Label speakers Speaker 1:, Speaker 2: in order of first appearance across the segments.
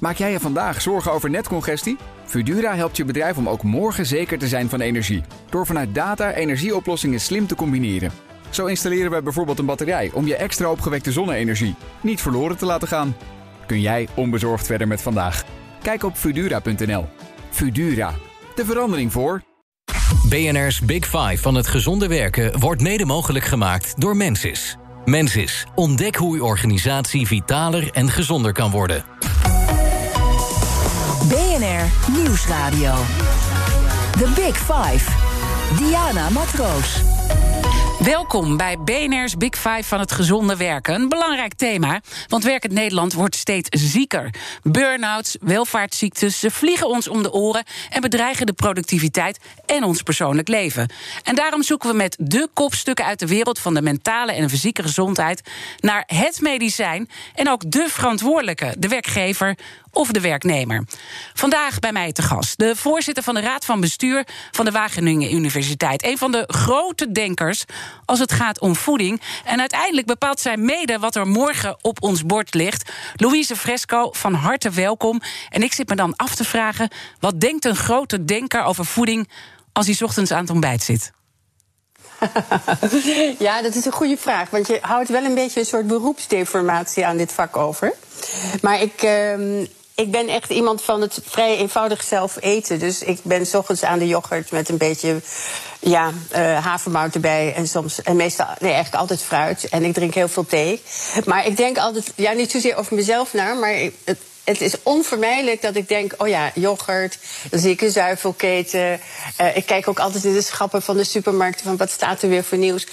Speaker 1: Maak jij je vandaag zorgen over netcongestie? Fudura helpt je bedrijf om ook morgen zeker te zijn van energie. Door vanuit data energieoplossingen slim te combineren. Zo installeren wij bijvoorbeeld een batterij om je extra opgewekte zonne-energie niet verloren te laten gaan. Kun jij onbezorgd verder met vandaag? Kijk op Fudura.nl. Fudura, de verandering voor.
Speaker 2: BNR's Big Five van het gezonde werken wordt mede mogelijk gemaakt door Mensis. Mensis, ontdek hoe uw organisatie vitaler en gezonder kan worden.
Speaker 3: Nieuwsradio. The Big Five. Diana Matroos.
Speaker 4: Welkom bij BNR's Big Five van het gezonde werken. Een belangrijk thema, want werkend Nederland wordt steeds zieker. Burn-outs, welvaartsziektes, ze vliegen ons om de oren... en bedreigen de productiviteit en ons persoonlijk leven. En daarom zoeken we met de kopstukken uit de wereld... van de mentale en fysieke gezondheid naar het medicijn... en ook de verantwoordelijke, de werkgever of de werknemer. Vandaag bij mij te gast de voorzitter van de Raad van Bestuur van de Wageningen Universiteit. Een van de grote denkers als het gaat om voeding. En uiteindelijk bepaalt zij mede wat er morgen op ons bord ligt. Louise Fresco, van harte welkom. En ik zit me dan af te vragen: wat denkt een grote denker over voeding als hij ochtends aan het ontbijt zit?
Speaker 5: ja, dat is een goede vraag. Want je houdt wel een beetje een soort beroepsdeformatie aan dit vak over. Maar ik, uh, ik ben echt iemand van het vrij eenvoudig zelf eten. Dus ik ben s ochtends aan de yoghurt met een beetje ja, uh, havermout erbij. En soms, en meestal, nee, eigenlijk altijd fruit. En ik drink heel veel thee. Maar ik denk altijd, ja, niet zozeer over mezelf naar, maar het, het is onvermijdelijk dat ik denk: oh ja, yoghurt, dan zie ik een zuivelketen. Uh, ik kijk ook altijd in de schappen van de supermarkten van wat staat er weer voor nieuws.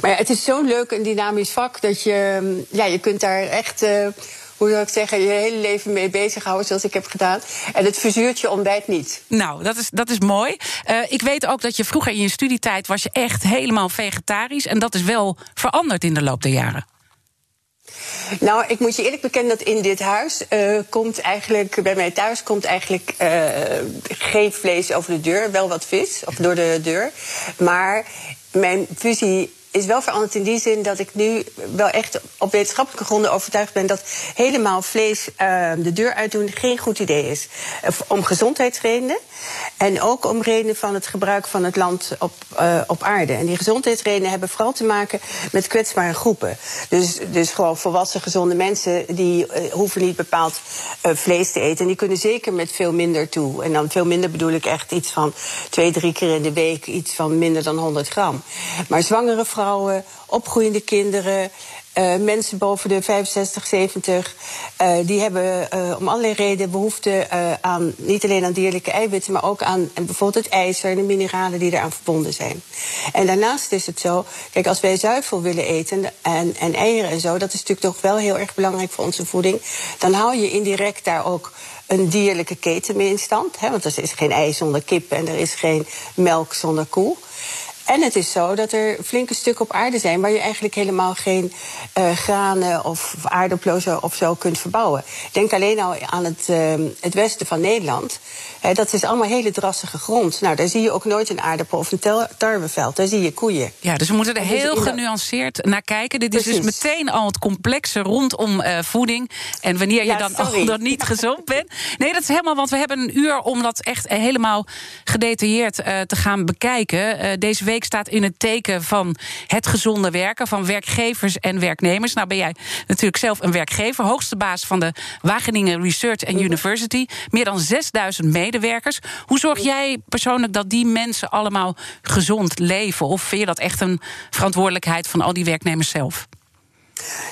Speaker 5: Maar ja, het is zo'n leuk en dynamisch vak dat je, ja, je kunt daar echt. Uh, hoe zou ik zeggen, je hele leven mee bezighouden zoals ik heb gedaan. En het verzuurt je ontbijt niet.
Speaker 4: Nou, dat is, dat is mooi. Uh, ik weet ook dat je vroeger in je studietijd was je echt helemaal vegetarisch. En dat is wel veranderd in de loop der jaren.
Speaker 5: Nou, ik moet je eerlijk bekennen dat in dit huis uh, komt eigenlijk, bij mij thuis komt eigenlijk uh, geen vlees over de deur, wel wat vis, of door de deur. Maar mijn visie is wel veranderd in die zin dat ik nu wel echt op wetenschappelijke gronden overtuigd ben dat helemaal vlees uh, de deur uitdoen geen goed idee is. Om gezondheidsredenen en ook om redenen van het gebruik van het land op, uh, op aarde. En die gezondheidsredenen hebben vooral te maken met kwetsbare groepen. Dus, dus gewoon volwassen gezonde mensen die uh, hoeven niet bepaald vlees te eten. En die kunnen zeker met veel minder toe. En dan veel minder bedoel ik echt iets van twee, drie keer in de week, iets van minder dan 100 gram. Maar zwangere vrouwen, opgroeiende kinderen, uh, mensen boven de 65, 70, uh, die hebben uh, om allerlei redenen behoefte aan niet alleen aan dierlijke eiwitten, maar ook aan bijvoorbeeld het ijzer en de mineralen die eraan verbonden zijn. En daarnaast is het zo, kijk, als wij zuivel willen eten en, en eieren en zo, dat is natuurlijk toch wel heel erg belangrijk voor onze voeding, dan hou je indirect daar ook een dierlijke keten mee in stand. Hè, want er is geen ei zonder kip en er is geen melk zonder koe. En het is zo dat er flinke stukken op aarde zijn waar je eigenlijk helemaal geen uh, granen of aardappelen of zo kunt verbouwen. Denk alleen al aan het, uh, het westen van Nederland. He, dat is allemaal hele drassige grond. Nou, daar zie je ook nooit een aardappel of een tarweveld. Daar zie je koeien.
Speaker 4: Ja, dus we moeten er heel genuanceerd naar kijken. Dit Precies. is dus meteen al het complexe rondom uh, voeding. En wanneer je dan al dan niet gezond bent. Nee, dat is helemaal, want we hebben een uur om dat echt helemaal gedetailleerd te gaan bekijken. deze week week staat in het teken van het gezonde werken van werkgevers en werknemers. Nou ben jij natuurlijk zelf een werkgever, hoogste baas van de Wageningen Research and University. Meer dan 6000 medewerkers. Hoe zorg jij persoonlijk dat die mensen allemaal gezond leven? Of vind je dat echt een verantwoordelijkheid van al die werknemers zelf?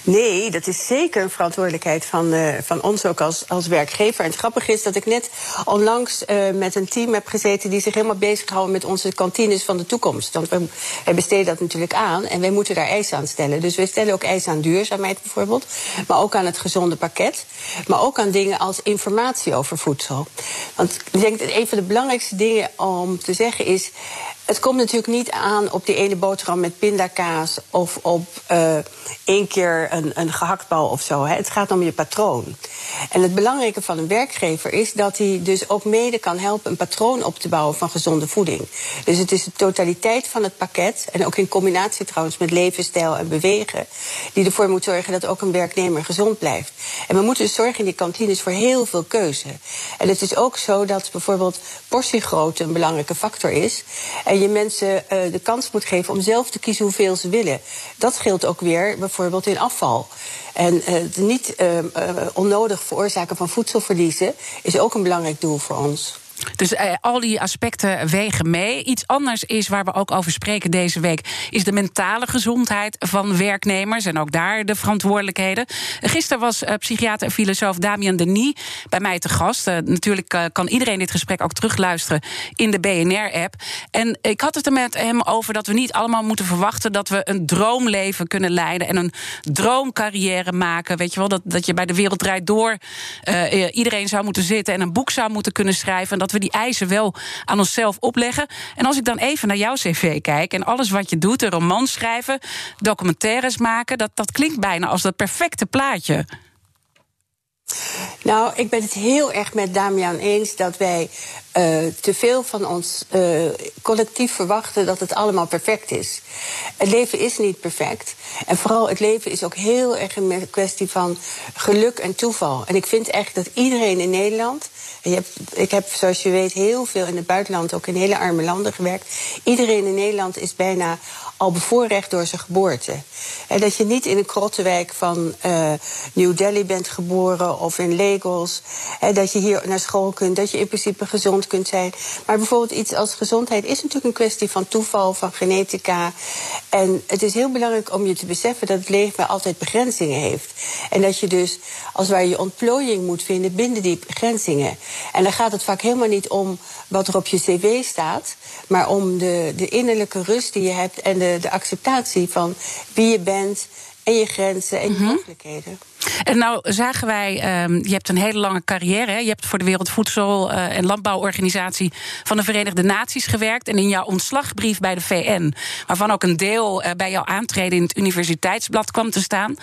Speaker 5: Nee, dat is zeker een verantwoordelijkheid van, uh, van ons ook als, als werkgever. En het grappige is dat ik net onlangs uh, met een team heb gezeten die zich helemaal bezighouden met onze kantines van de toekomst. Want wij, wij besteden dat natuurlijk aan en wij moeten daar eisen aan stellen. Dus wij stellen ook eisen aan duurzaamheid bijvoorbeeld, maar ook aan het gezonde pakket. Maar ook aan dingen als informatie over voedsel. Want ik denk dat een van de belangrijkste dingen om te zeggen is Het komt natuurlijk niet aan op die ene boterham met pindakaas of op uh, één keer een, een gehaktbal of zo. Hè. Het gaat om je patroon. En het belangrijke van een werkgever is dat hij dus ook mede kan helpen een patroon op te bouwen van gezonde voeding. Dus het is de totaliteit van het pakket, en ook in combinatie trouwens met levensstijl en bewegen, die ervoor moet zorgen dat ook een werknemer gezond blijft. En we moeten dus zorgen in die kantines voor heel veel keuze. En het is ook zo dat bijvoorbeeld portiegrootte een belangrijke factor is. En je mensen uh, de kans moet geven om zelf te kiezen hoeveel ze willen. Dat scheelt ook weer bijvoorbeeld in afval. En uh, niet uh, onnodig veroorzaken van voedselverliezen is ook een belangrijk doel voor ons.
Speaker 4: Dus eh, al die aspecten wegen mee. Iets anders is waar we ook over spreken deze week, is de mentale gezondheid van werknemers en ook daar de verantwoordelijkheden. Gisteren was uh, psychiater en filosoof Damian Denis bij mij te gast. Uh, natuurlijk uh, kan iedereen dit gesprek ook terugluisteren in de BNR-app. En ik had het er met hem over dat we niet allemaal moeten verwachten dat we een droomleven kunnen leiden en een droomcarrière maken. Weet je wel, dat, dat je bij de wereld draait door iedereen zou moeten zitten en een boek zou moeten kunnen schrijven. En dat we die eisen wel aan onszelf opleggen. En als ik dan even naar jouw cv kijk en alles wat je doet, een roman schrijven, documentaires maken, dat, dat klinkt bijna als dat perfecte plaatje.
Speaker 5: Nou, ik ben het heel erg met Damian eens dat wij uh, te veel van ons uh, collectief verwachten dat het allemaal perfect is. Het leven is niet perfect. En vooral het leven is ook heel erg een kwestie van geluk en toeval. En ik vind echt dat iedereen in Nederland. Ik heb, zoals je weet, heel veel in het buitenland, ook in hele arme landen gewerkt. Iedereen in Nederland is bijna al bevoorrecht door zijn geboorte. En dat je niet in een krottenwijk van uh, New Delhi bent geboren of in Lagos. En dat je hier naar school kunt, dat je in principe gezond kunt zijn. Maar bijvoorbeeld iets als gezondheid is natuurlijk een kwestie van toeval, van genetica. En het is heel belangrijk om je te beseffen dat het leven altijd begrenzingen heeft. En dat je dus als waar je ontplooiing moet vinden binnen die begrenzingen. En dan gaat het vaak helemaal niet om wat er op je cv staat, maar om de, de innerlijke rust die je hebt en de, de acceptatie van wie je bent en je grenzen en je mm mogelijkheden.
Speaker 4: En nou zagen wij, um, je hebt een hele lange carrière. Hè? Je hebt voor de Wereldvoedsel- uh, en Landbouworganisatie van de Verenigde Naties gewerkt. En in jouw ontslagbrief bij de VN, waarvan ook een deel uh, bij jouw aantreden in het universiteitsblad kwam te staan,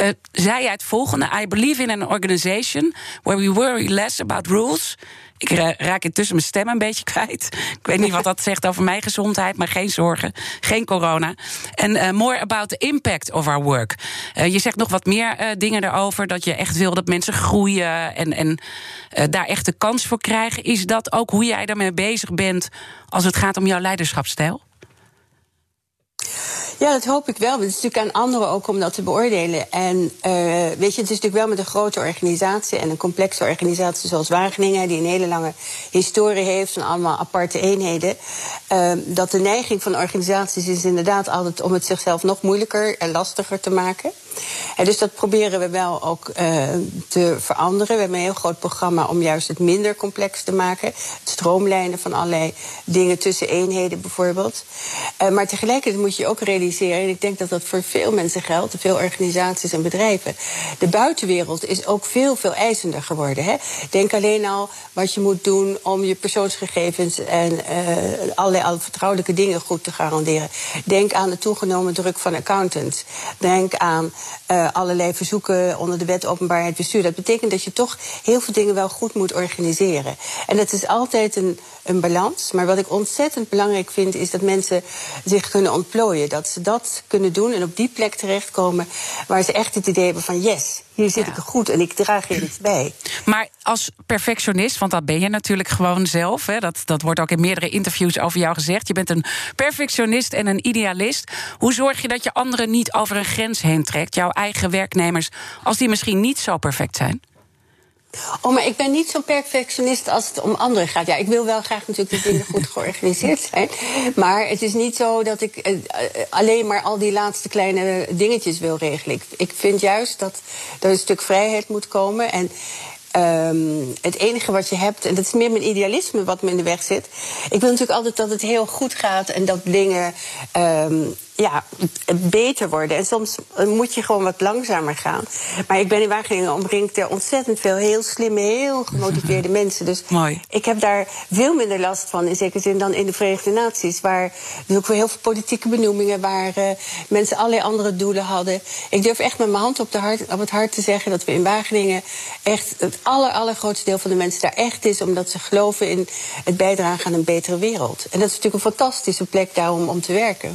Speaker 4: uh, zei jij het volgende: I believe in an organization where we worry less about rules ik raak intussen mijn stem een beetje kwijt. Ik weet niet wat dat zegt over mijn gezondheid, maar geen zorgen, geen corona. En more about the impact of our work. Je zegt nog wat meer uh, daarover, dat je echt wil dat mensen groeien en, en daar echt de kans voor krijgen. Is dat ook hoe jij daarmee bezig bent als het gaat om jouw leiderschapsstijl?
Speaker 5: Ja, dat hoop ik wel. Het is natuurlijk aan anderen ook om dat te beoordelen. En uh, weet je, het is natuurlijk wel met een grote organisatie en een complexe organisatie zoals Wageningen, die een hele lange historie heeft van allemaal aparte eenheden. Uh, dat de neiging van organisaties is inderdaad altijd om het zichzelf nog moeilijker en lastiger te maken. Dus dat proberen we wel ook uh, te veranderen. We hebben een heel groot programma om juist het minder complex te maken. Het stroomlijnen van allerlei dingen tussen eenheden bijvoorbeeld. Uh, maar tegelijkertijd moet je ook realiseren, en ik denk dat dat voor veel mensen geldt, veel organisaties en bedrijven. De buitenwereld is ook veel, veel eisender geworden. Hè? Denk alleen al wat je moet doen om je persoonsgegevens en uh, allerlei alle vertrouwelijke dingen goed te garanderen. Denk aan de toegenomen druk van accountants. Denk aan uh, allerlei verzoeken onder de wet openbaarheid bestuur. Dat betekent dat je toch heel veel dingen wel goed moet organiseren. En dat is altijd een, een balans. Maar wat ik ontzettend belangrijk vind, is dat mensen zich kunnen ontplooien. Dat ze dat kunnen doen en op die plek terechtkomen waar ze echt het idee hebben van yes, hier zit ja. ik goed en ik draag hier iets bij.
Speaker 4: Maar als perfectionist, want dat ben je natuurlijk gewoon zelf. Hè, dat, dat wordt ook in meerdere interviews over jou gezegd. Je bent een perfectionist en een idealist. Hoe zorg je dat je anderen niet over een grens heen trekt? Jouw eigen werknemers, als die misschien niet zo perfect zijn?
Speaker 5: Oh, maar ik ben niet zo'n perfectionist als het om anderen gaat. Ja, ik wil wel graag natuurlijk dat dingen goed georganiseerd zijn. Maar het is niet zo dat ik uh, alleen maar al die laatste kleine dingetjes wil regelen. Ik, ik vind juist dat er een stuk vrijheid moet komen. En Um, het enige wat je hebt, en dat is meer mijn idealisme wat me in de weg zit. Ik wil natuurlijk altijd dat het heel goed gaat en dat dingen um, ja, beter worden. En soms moet je gewoon wat langzamer gaan. Maar ik ben in Wageningen omringd door ontzettend veel heel slimme, heel gemotiveerde mensen. Dus
Speaker 4: Mooi.
Speaker 5: ik heb daar veel minder last van, in zekere zin, dan in de Verenigde Naties. Waar dus ook weer heel veel politieke benoemingen, waar uh, mensen allerlei andere doelen hadden. Ik durf echt met mijn hand op, de hart, op het hart te zeggen dat we in Wageningen echt het aller, allergrootste deel van de mensen daar echt is, omdat ze geloven in het bijdragen aan een betere wereld. En dat is natuurlijk een fantastische plek daarom om te werken.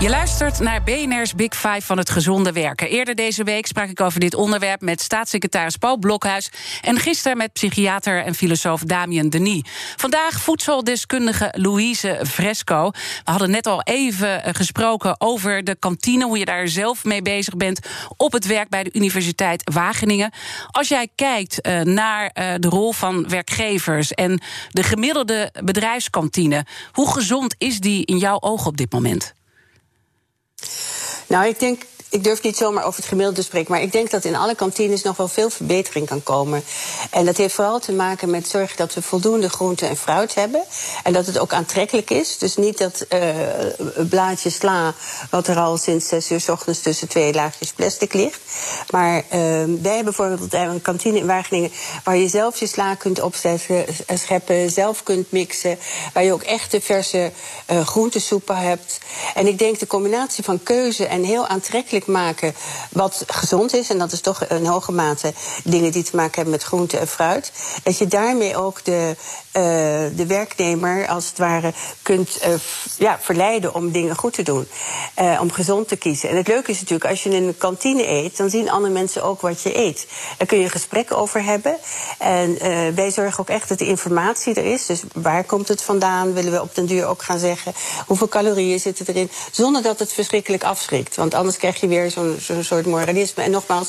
Speaker 4: Je luistert naar BNR's Big Five van het gezonde werken. Eerder deze week sprak ik over dit onderwerp met staatssecretaris Paul Blokhuis... en gisteren met psychiater en filosoof Damien Denis. Vandaag voedseldeskundige Louise Fresco. We hadden net al even eh, gesproken over de kantine... hoe je daar zelf mee bezig bent op het werk bij de Universiteit Wageningen. Als jij kijkt uh, naar uh, de rol van werkgevers... en de gemiddelde bedrijfskantine... hoe gezond is die in jouw ogen op dit moment?
Speaker 5: Nou, ik denk ik durf niet zomaar over het gemiddelde te spreken, maar ik denk dat in alle kantines nog wel veel verbetering kan komen. En dat heeft vooral te maken met zorgen dat we voldoende groente en fruit hebben. En dat het ook aantrekkelijk is. Dus niet dat uh, blaadje sla, wat er al sinds zes uur s ochtends tussen twee laagjes plastic ligt. Maar uh, wij hebben bijvoorbeeld een kantine in Wageningen waar je zelf je sla kunt opzetten, scheppen, zelf kunt mixen. Waar je ook echte verse uh, groentesoepen hebt. En ik denk de combinatie van keuze en heel aantrekkelijk maken wat gezond is. En dat is toch in hoge mate dingen die te maken hebben met groente en fruit. Dat je daarmee ook de, uh, de werknemer als het ware kunt uh, ja, verleiden om dingen goed te doen. Uh, om gezond te kiezen. En het leuke is natuurlijk, als je in een kantine eet, dan zien andere mensen ook wat je eet. Daar kun je een gesprek over hebben. En wij zorgen ook echt dat de informatie er is. Dus waar komt het vandaan? Willen we op den duur ook gaan zeggen hoeveel calorieën zitten erin? Zonder dat het verschrikkelijk afschrikt. Want anders krijg je weer zo'n zo soort moralisme. En nogmaals,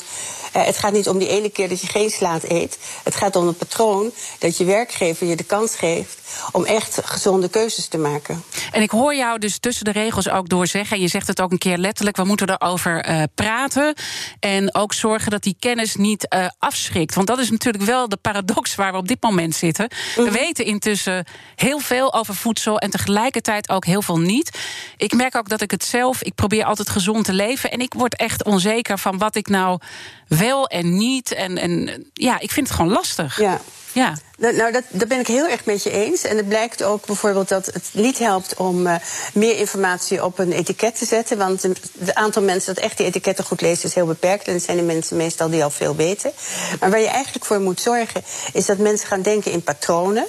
Speaker 5: het gaat niet om die ene keer dat je geen slaat eet. Het gaat om het patroon dat je werkgever je de kans geeft om echt gezonde keuzes te maken.
Speaker 4: En ik hoor jou dus tussen de regels ook door zeggen, en je zegt het ook een keer letterlijk, we moeten erover uh, praten. En ook zorgen dat die kennis niet uh, afschrikt. Want dat is natuurlijk wel de paradox waar we op dit moment zitten. Mm. We weten intussen heel veel over voedsel en tegelijkertijd ook heel veel niet. Ik merk ook dat ik het zelf, ik probeer altijd gezond te leven. En ik word echt onzeker van wat ik nou wel en niet. En, en ja, ik vind het gewoon lastig.
Speaker 5: Ja.
Speaker 4: Ja.
Speaker 5: Nou, dat, dat ben ik heel erg met je eens. En het blijkt ook bijvoorbeeld dat het niet helpt om uh, meer informatie op een etiket te zetten. Want het aantal mensen dat echt die etiketten goed leest is heel beperkt. En dat zijn de mensen meestal die al veel weten. Maar waar je eigenlijk voor moet zorgen, is dat mensen gaan denken in patronen.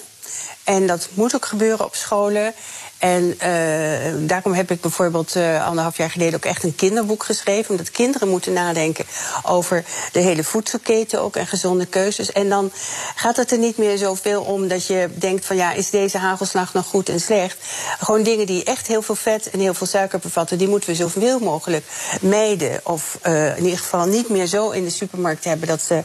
Speaker 5: En dat moet ook gebeuren op scholen. En uh, daarom heb ik bijvoorbeeld uh, anderhalf jaar geleden ook echt een kinderboek geschreven. Omdat kinderen moeten nadenken over de hele voedselketen ook en gezonde keuzes. En dan gaat het er niet meer zoveel om dat je denkt van ja, is deze hagelslag nog goed en slecht? Gewoon dingen die echt heel veel vet en heel veel suiker bevatten, die moeten we zoveel mogelijk mijden. Of uh, in ieder geval niet meer zo in de supermarkt hebben dat ze,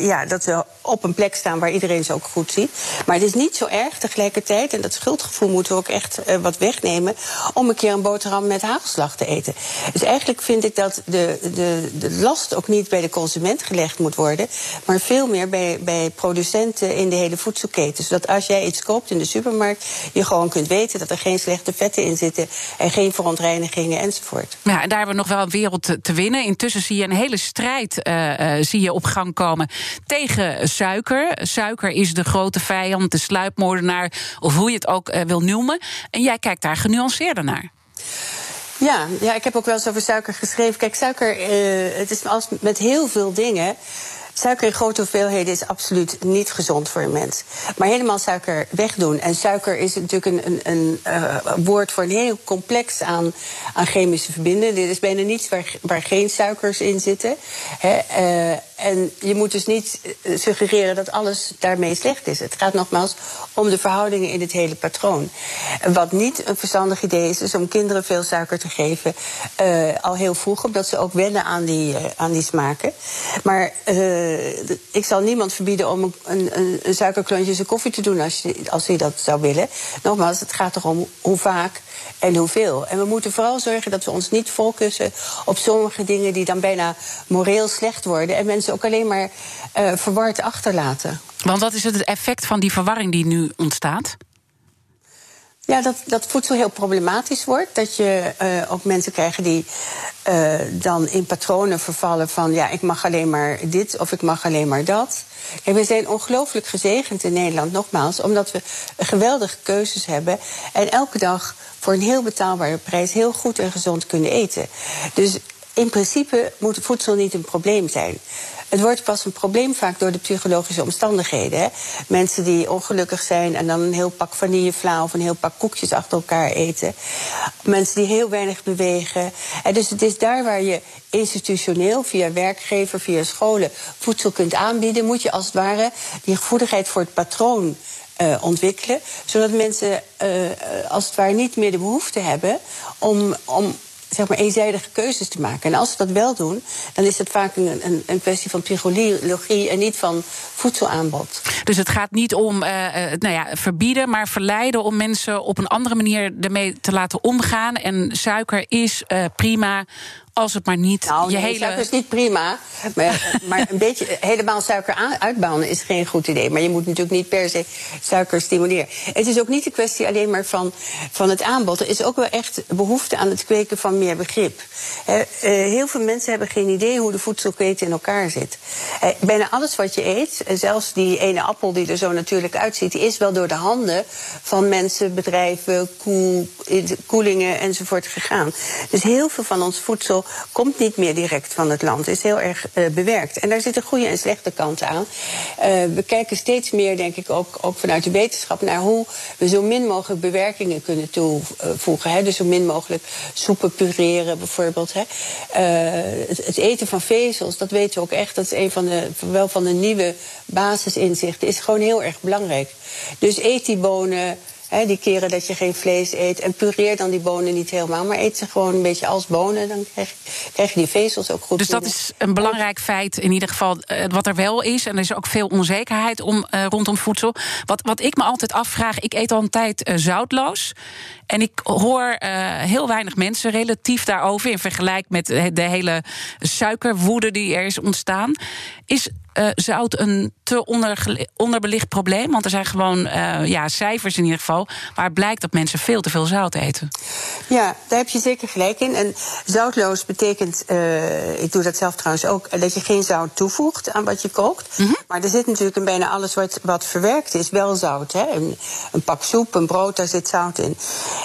Speaker 5: ja, dat ze op een plek staan waar iedereen ze ook goed ziet. Maar het is niet zo erg tegelijkertijd. En dat schuldgevoel we ook echt uh, wat wegnemen. Om een keer een boterham met hagelslag te eten. Dus eigenlijk vind ik dat de, de, de last ook niet bij de consument gelegd moet worden. Maar veel meer bij, bij producenten in de hele voedselketen. Zodat als jij iets koopt in de supermarkt. je gewoon kunt weten dat er geen slechte vetten in zitten. en geen verontreinigingen enzovoort.
Speaker 4: Ja, en daar hebben we nog wel een wereld te, winnen. Intussen zie je een hele strijd uh, uh, zie je op gang komen tegen suiker. Suiker is de grote vijand, de sluipmoordenaar, of hoe je het ook wil En jij kijkt daar genuanceerder naar.
Speaker 5: Ja, ja, ik heb ook wel eens over suiker geschreven. Kijk, suiker, uh, het is als met heel veel dingen. Suiker in grote hoeveelheden is absoluut niet gezond voor een mens. Maar helemaal suiker wegdoen. En suiker is natuurlijk een, een, een uh, woord voor een heel complex aan, aan chemische verbindingen. Dit is bijna niets waar, geen suikers in zitten. Hè, uh, en je moet dus niet suggereren dat alles daarmee slecht is. Het gaat nogmaals om de verhoudingen in het hele patroon. Wat niet een verstandig idee is, is om kinderen veel suiker te geven. Uh, al heel vroeg, omdat ze ook wennen aan die, uh, aan die smaken. Maar eh, ik zal niemand verbieden om een, een, een suikerklontje in zijn koffie te doen als, je, als hij dat zou willen. Nogmaals, het gaat erom hoe vaak en hoeveel. En we moeten vooral zorgen dat we ons niet focussen op sommige dingen die dan bijna moreel slecht worden. En mensen ook alleen maar uh, verward achterlaten.
Speaker 4: Want wat is het effect van die verwarring die nu ontstaat?
Speaker 5: Ja, dat, dat voedsel heel problematisch wordt. Dat je uh, ook mensen krijgt die uh, dan in patronen vervallen van... ja, ik mag alleen maar dit of ik mag alleen maar dat. Kijk, we zijn ongelooflijk gezegend in Nederland, nogmaals... omdat we geweldige keuzes hebben... en elke dag voor een heel betaalbare prijs... heel goed en gezond kunnen eten. Dus in principe moet voedsel niet een probleem zijn. Het wordt pas een probleem vaak door de psychologische omstandigheden. Hè? Mensen die ongelukkig zijn en dan een heel pak vanillevla of een heel pak koekjes achter elkaar eten. Mensen die heel weinig bewegen. En dus het is daar waar je institutioneel, via werkgever, via scholen, voedsel kunt aanbieden, moet je als het ware die gevoeligheid voor het patroon. Uh, ontwikkelen. Zodat mensen uh, als het ware niet meer de behoefte hebben om, om zeg maar, eenzijdige keuzes te maken. En als ze dat wel doen, dan is het vaak een, een, een kwestie van psychologie en niet van voedselaanbod.
Speaker 4: Dus het gaat niet om uh, nou ja, verbieden, maar verleiden om mensen op een andere manier ermee te laten omgaan. En suiker is uh, prima als het maar niet
Speaker 5: nou,
Speaker 4: je
Speaker 5: nee,
Speaker 4: hele...
Speaker 5: suiker is niet prima. Maar, maar een beetje helemaal suiker uitbannen is geen goed idee. Maar je moet natuurlijk niet per se suiker stimuleren. Het is ook niet een kwestie alleen maar van, van het aanbod. Er is ook wel echt behoefte aan het kweken van meer begrip. Uh, heel veel mensen hebben geen idee hoe de voedselketen in elkaar zit. Uh, bijna alles wat je eet, zelfs die ene appel die er zo natuurlijk uitziet... is wel door de handen van mensen, bedrijven, koel, koelingen enzovoort gegaan. Dus heel veel van ons voedsel komt niet meer direct van het land. is heel erg uh, bewerkt. En daar zitten goede en slechte kanten aan. Uh, we kijken steeds meer, denk ik, ook, ook vanuit de wetenschap... naar hoe we zo min mogelijk bewerkingen kunnen toevoegen. Hè? Dus zo min mogelijk soepen pureren, bijvoorbeeld. Hè? Uh, het, het, eten van vezels, dat weten we ook echt. Dat is een van de, wel van de nieuwe basisinzichten. Is gewoon heel erg belangrijk. Dus eet die bonen... He, die keren dat je geen vlees eet. En pureer dan die bonen niet helemaal. Maar eet ze gewoon een beetje als bonen. Dan krijg, krijg je die vezels ook goed.
Speaker 4: Dus dat is een belangrijk feit in ieder geval. Uh, wat er wel is. En er is ook veel onzekerheid om, uh, rondom voedsel. Wat, wat ik me altijd afvraag. Ik eet al een tijd uh, zoutloos. En ik hoor heel weinig mensen relatief daarover. In vergelijking met de hele suikerwoede die er is ontstaan. Is uh, zout een te onder, onderbelicht probleem? Want er zijn gewoon uh, ja, cijfers in ieder geval... waar blijkt dat mensen veel te veel zout eten.
Speaker 5: Ja, daar heb je zeker gelijk in. En zoutloos betekent, uh, ik doe dat zelf trouwens ook... dat je geen zout toevoegt aan wat je kookt. Mm -hmm. Maar er zit natuurlijk in bijna alles wat, wat verwerkt is wel zout. Hè? Een, een pak soep, een brood, daar zit zout in.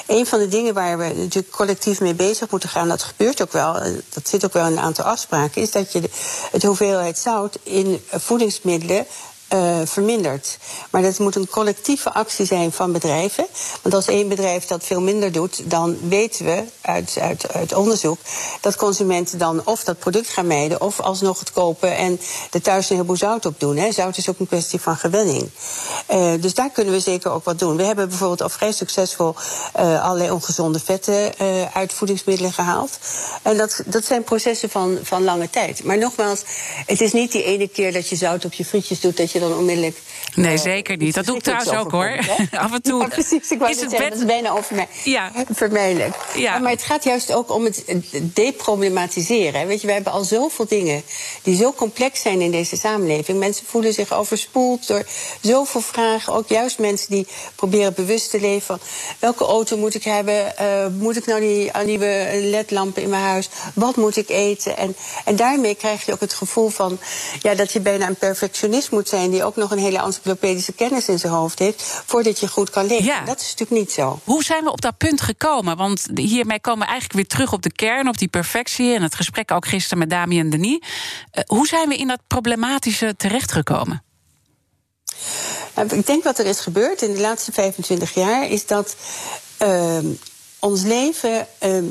Speaker 5: Een van de dingen waar we natuurlijk collectief mee bezig moeten gaan... dat gebeurt ook wel, dat zit ook wel in een aantal afspraken... is dat je de, het hoeveelheid zout in voedingsmiddelen uh, vermindert. Maar dat moet een collectieve actie zijn van bedrijven. Want als één bedrijf dat veel minder doet, dan weten we uit, uit, uit onderzoek dat consumenten dan of dat product gaan mijden of alsnog het kopen en er thuis een heleboel zout op doen. Hè. Zout is ook een kwestie van gewenning. Uh, dus daar kunnen we zeker ook wat doen. We hebben bijvoorbeeld al vrij succesvol uh, allerlei ongezonde vetten uit voedingsmiddelen gehaald. En dat, dat zijn processen van, van lange tijd. Maar nogmaals, het is niet die ene keer dat je zout op je frietjes doet dat je dan onmiddellijk.
Speaker 4: Nee, uh, zeker niet. Dat doe ik trouwens ook hoor. Af en toe.
Speaker 5: Ja, precies, ik wou is het zeggen, dat is bijna over mij.
Speaker 4: Ja.
Speaker 5: Ja. Maar het gaat juist ook om het deproblematiseren. Weet je, we hebben al zoveel dingen die zo complex zijn in deze samenleving. Mensen voelen zich overspoeld door zoveel vragen. Ook juist mensen die proberen bewust te leven van welke auto moet ik hebben? Uh, moet ik nou die nieuwe ledlampen in mijn huis? Wat moet ik eten? En, en daarmee krijg je ook het gevoel van ja, dat je bijna een perfectionist moet zijn die ook nog een hele encyclopedische kennis in zijn hoofd heeft, voordat je goed kan leven.
Speaker 4: Ja.
Speaker 5: Dat is natuurlijk niet zo.
Speaker 4: Hoe zijn we op dat punt gekomen? Want hiermee komen we eigenlijk weer terug op de kern, op die perfectie. En het gesprek ook gisteren met Dami en Denis. Uh, hoe zijn we in dat problematische terechtgekomen?
Speaker 5: Nou, ik denk wat er is gebeurd in de laatste 25 jaar is dat uh, ons leven uh,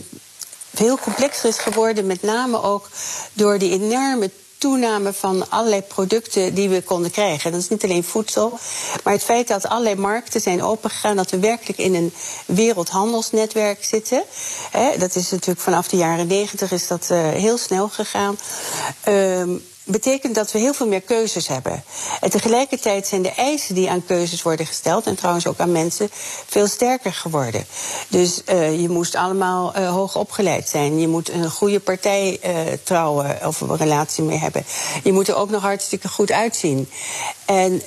Speaker 5: veel complexer is geworden, met name ook door die enorme toename van allerlei producten die we konden krijgen. Dat is niet alleen voedsel, maar het feit dat allerlei markten zijn opengegaan, dat we werkelijk in een wereldhandelsnetwerk zitten. Hè, dat is natuurlijk vanaf de jaren negentig is dat uh, heel snel gegaan. Um, betekent dat we heel veel meer keuzes hebben. En tegelijkertijd zijn de eisen die aan keuzes worden gesteld, en trouwens ook aan mensen, veel sterker geworden. Dus uh, je moest allemaal uh, hoog opgeleid zijn. Je moet een goede partij uh, trouwen of een relatie mee hebben. Je moet er ook nog hartstikke goed uitzien. En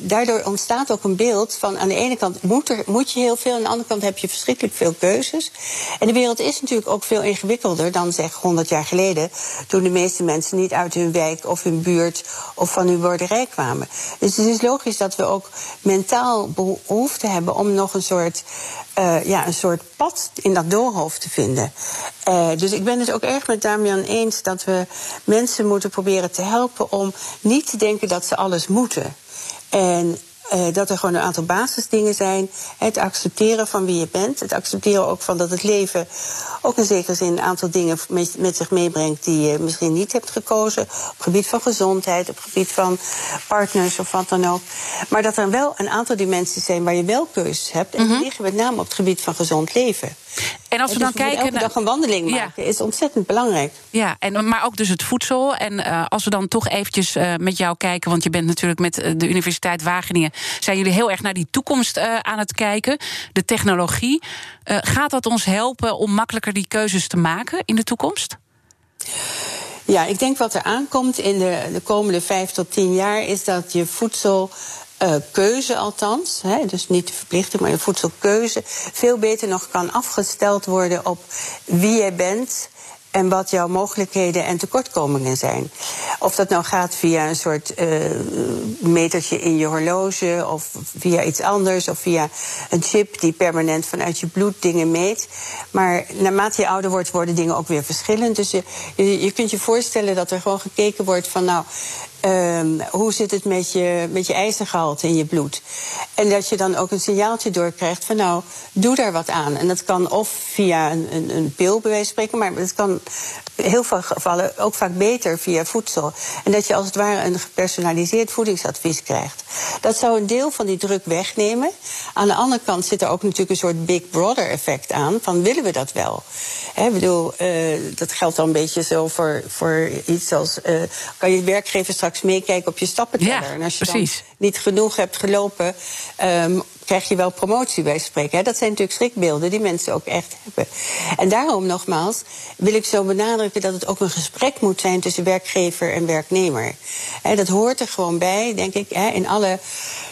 Speaker 5: daardoor ontstaat ook een beeld van aan de ene kant moet, er, moet je heel veel, aan de andere kant heb je verschrikkelijk veel keuzes. En de wereld is natuurlijk ook veel ingewikkelder dan zeg 100 jaar geleden, toen de meeste mensen niet uit hun wijk of hun buurt of van hun boerderij kwamen. Dus het is logisch dat we ook mentaal behoefte hebben om nog een soort, uh, ja, een soort pad in dat doorhoofd te vinden. Uh, dus ik ben het ook erg met Damian eens dat we mensen moeten proberen te helpen om niet te denken dat ze alles moeten. En uh, dat er gewoon een aantal basisdingen zijn. Het accepteren van wie je bent. Het accepteren ook van dat het leven ook in zekere zin een aantal dingen met, met zich meebrengt die je misschien niet hebt gekozen. Op het gebied van gezondheid, op het gebied van partners of wat dan ook. Maar dat er wel een aantal dimensies zijn waar je wel keuzes hebt. En die mhm. liggen met name op het gebied van gezond leven.
Speaker 4: En als we dan kijken.
Speaker 5: Elke dag een wandeling maken is ontzettend belangrijk.
Speaker 4: Ja, en, maar ook dus het voedsel. En uh, als we dan toch eventjes uh, met jou kijken, want je bent natuurlijk met eh, de Universiteit Wageningen. zijn jullie heel erg naar die toekomst uh, aan het kijken. De technologie. gaat dat ons helpen om makkelijker die keuzes te maken in de toekomst?
Speaker 5: Ja, ik denk wat er aankomt in de, de komende vijf tot tien jaar is dat je voedsel uh, keuze althans, hè, dus niet de verplichting, maar je voedselkeuze, veel beter nog kan afgesteld worden op wie je bent en wat jouw mogelijkheden en tekortkomingen zijn. Of dat nou gaat via een soort uh, metertje in je horloge, of via iets anders, of via een chip die permanent vanuit je bloed dingen meet. Maar naarmate je ouder wordt, worden dingen ook weer verschillend. Dus je, je, je kunt je voorstellen dat er gewoon gekeken wordt van nou. Um, hoe zit het met je, met je ijzergehalte in je bloed? En dat je dan ook een signaaltje doorkrijgt van nou, doe daar wat aan. En dat kan of via een, een, een pil bij wijze van spreken, maar het kan in heel veel gevallen ook vaak beter via voedsel. En dat je als het ware een gepersonaliseerd voedingsadvies krijgt. Dat zou een deel van die druk wegnemen. Aan de andere kant zit er ook natuurlijk een soort Big Brother effect aan. Van willen we dat wel? Ik bedoel, uh, dat geldt dan een beetje zo voor, voor iets als... Uh, kan je werkgever straks meekijken op je stappenteller?
Speaker 4: Ja, en als je precies.
Speaker 5: dan niet genoeg hebt gelopen... Um, krijg je wel promotie bij spreken. Hè? Dat zijn natuurlijk schrikbeelden die mensen ook echt hebben. En daarom nogmaals wil ik zo benadrukken dat het ook een gesprek moet zijn tussen werkgever en werknemer. dat hoort er gewoon bij, denk ik, in alle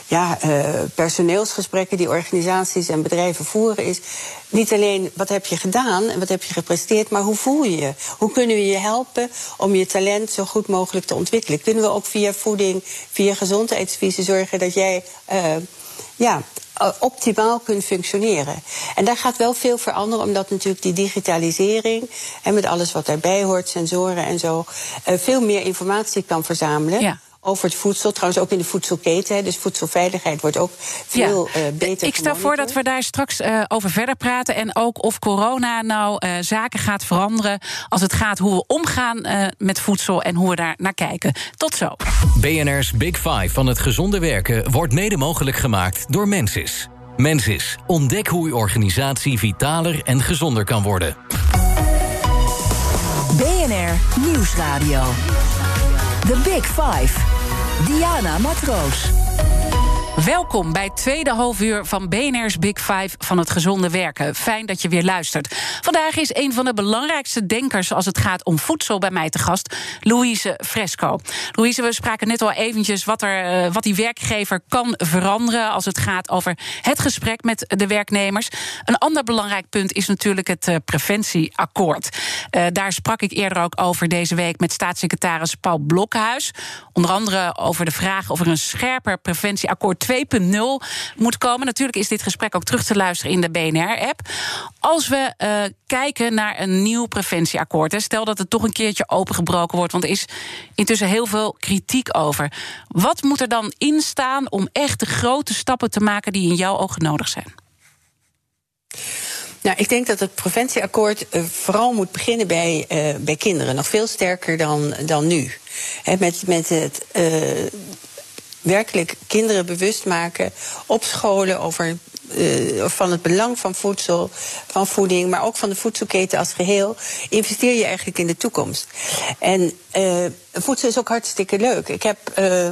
Speaker 5: ja, uh, personeelsgesprekken die organisaties en bedrijven voeren, is niet alleen wat heb je gedaan en wat heb je gepresteerd, maar hoe voel je je? Hoe kunnen we je helpen om je talent zo goed mogelijk te ontwikkelen? Kunnen we ook via voeding, via gezondheidsvisie zorgen dat jij uh, ja, eh, optimaal kunt functioneren. En daar gaat wel veel veranderen, omdat natuurlijk die digitalisering en met alles wat daarbij hoort, sensoren en zo, uh, veel meer informatie kan verzamelen. Over het voedsel. Trouwens ook in de voedselketen. Dus voedselveiligheid wordt ook veel ja. uh, beter.
Speaker 4: Ik stel voor dat we daar straks uh, over verder praten. En ook of corona nou uh, zaken gaat veranderen. Als het gaat hoe we omgaan met voedsel en hoe we daar naar kijken. Tot zo.
Speaker 2: BNR's Big Five van het gezonde werken wordt mede mogelijk gemaakt door Mensis. Mensis. Ontdek hoe uw organisatie vitaler en gezonder kan worden.
Speaker 3: BNR Nieuwsradio. The Big Five. Diana Matroos.
Speaker 4: Welkom bij het tweede halfuur van BNR's Big Five van het gezonde werken. Fijn dat je weer luistert. Vandaag is een van de belangrijkste denkers als het gaat om voedsel bij mij te gast, Louise Fresco. Louise, we spraken net al eventjes wat, er, eh, wat die werkgever kan veranderen als het gaat over het gesprek met de werknemers. Een ander belangrijk punt is natuurlijk het eh, preventieakkoord. Uh, daar sprak ik eerder ook over deze week met staatssecretaris Paul Blokhuis. Onder andere over de vraag of er een scherper preventieakkoord 2.0 moet komen. Natuurlijk is dit gesprek ook terug te luisteren in de BNR-app. Als we uh, kijken naar een nieuw preventieakkoord, stel dat het toch een keertje opengebroken wordt, want er is intussen heel veel kritiek over. Wat moet er dan in staan om echt de grote stappen te maken die in jouw ogen nodig zijn?
Speaker 5: Nou, ik denk dat het preventieakkoord uh, vooral moet beginnen bij, uh, bij kinderen. Nog veel sterker dan, dan nu. Met, met het werkelijk kinderen bewust maken op scholen over uh, van het belang van voedsel, van voeding, maar ook van de voedselketen als geheel, investeer je eigenlijk in de toekomst. En uh, voedsel is ook hartstikke leuk. Ik heb, uh,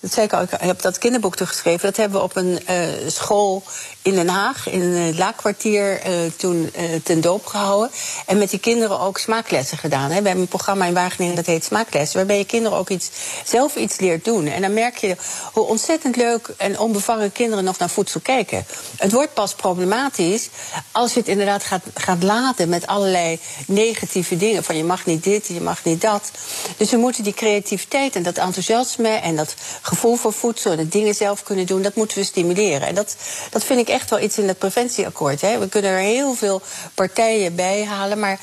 Speaker 5: dat zei ik al, ik heb dat kinderboek teruggeschreven. Dat hebben we op een uh, school in Den Haag, in het Laakkwartier, toen ten doop gehouden. En met die kinderen ook smaaklessen gedaan. Hè. We hebben een programma in Wageningen dat heet Smaaklessen. Waarbij je kinderen ook iets, zelf iets leert doen. En dan merk je hoe ontzettend leuk en onbevangen kinderen nog naar voedsel kijken. Het wordt pas problematisch als je het inderdaad gaat, gaat laten met allerlei negatieve dingen. Van je mag niet dit, je mag niet dat. Dus we moeten die creativiteit en dat enthousiasme en dat gevoel voor voedsel en de dingen zelf kunnen doen, dat moeten we stimuleren. En dat, dat vind ik echt wel iets in het preventieakkoord. Hè. We kunnen er heel veel partijen bij halen, maar.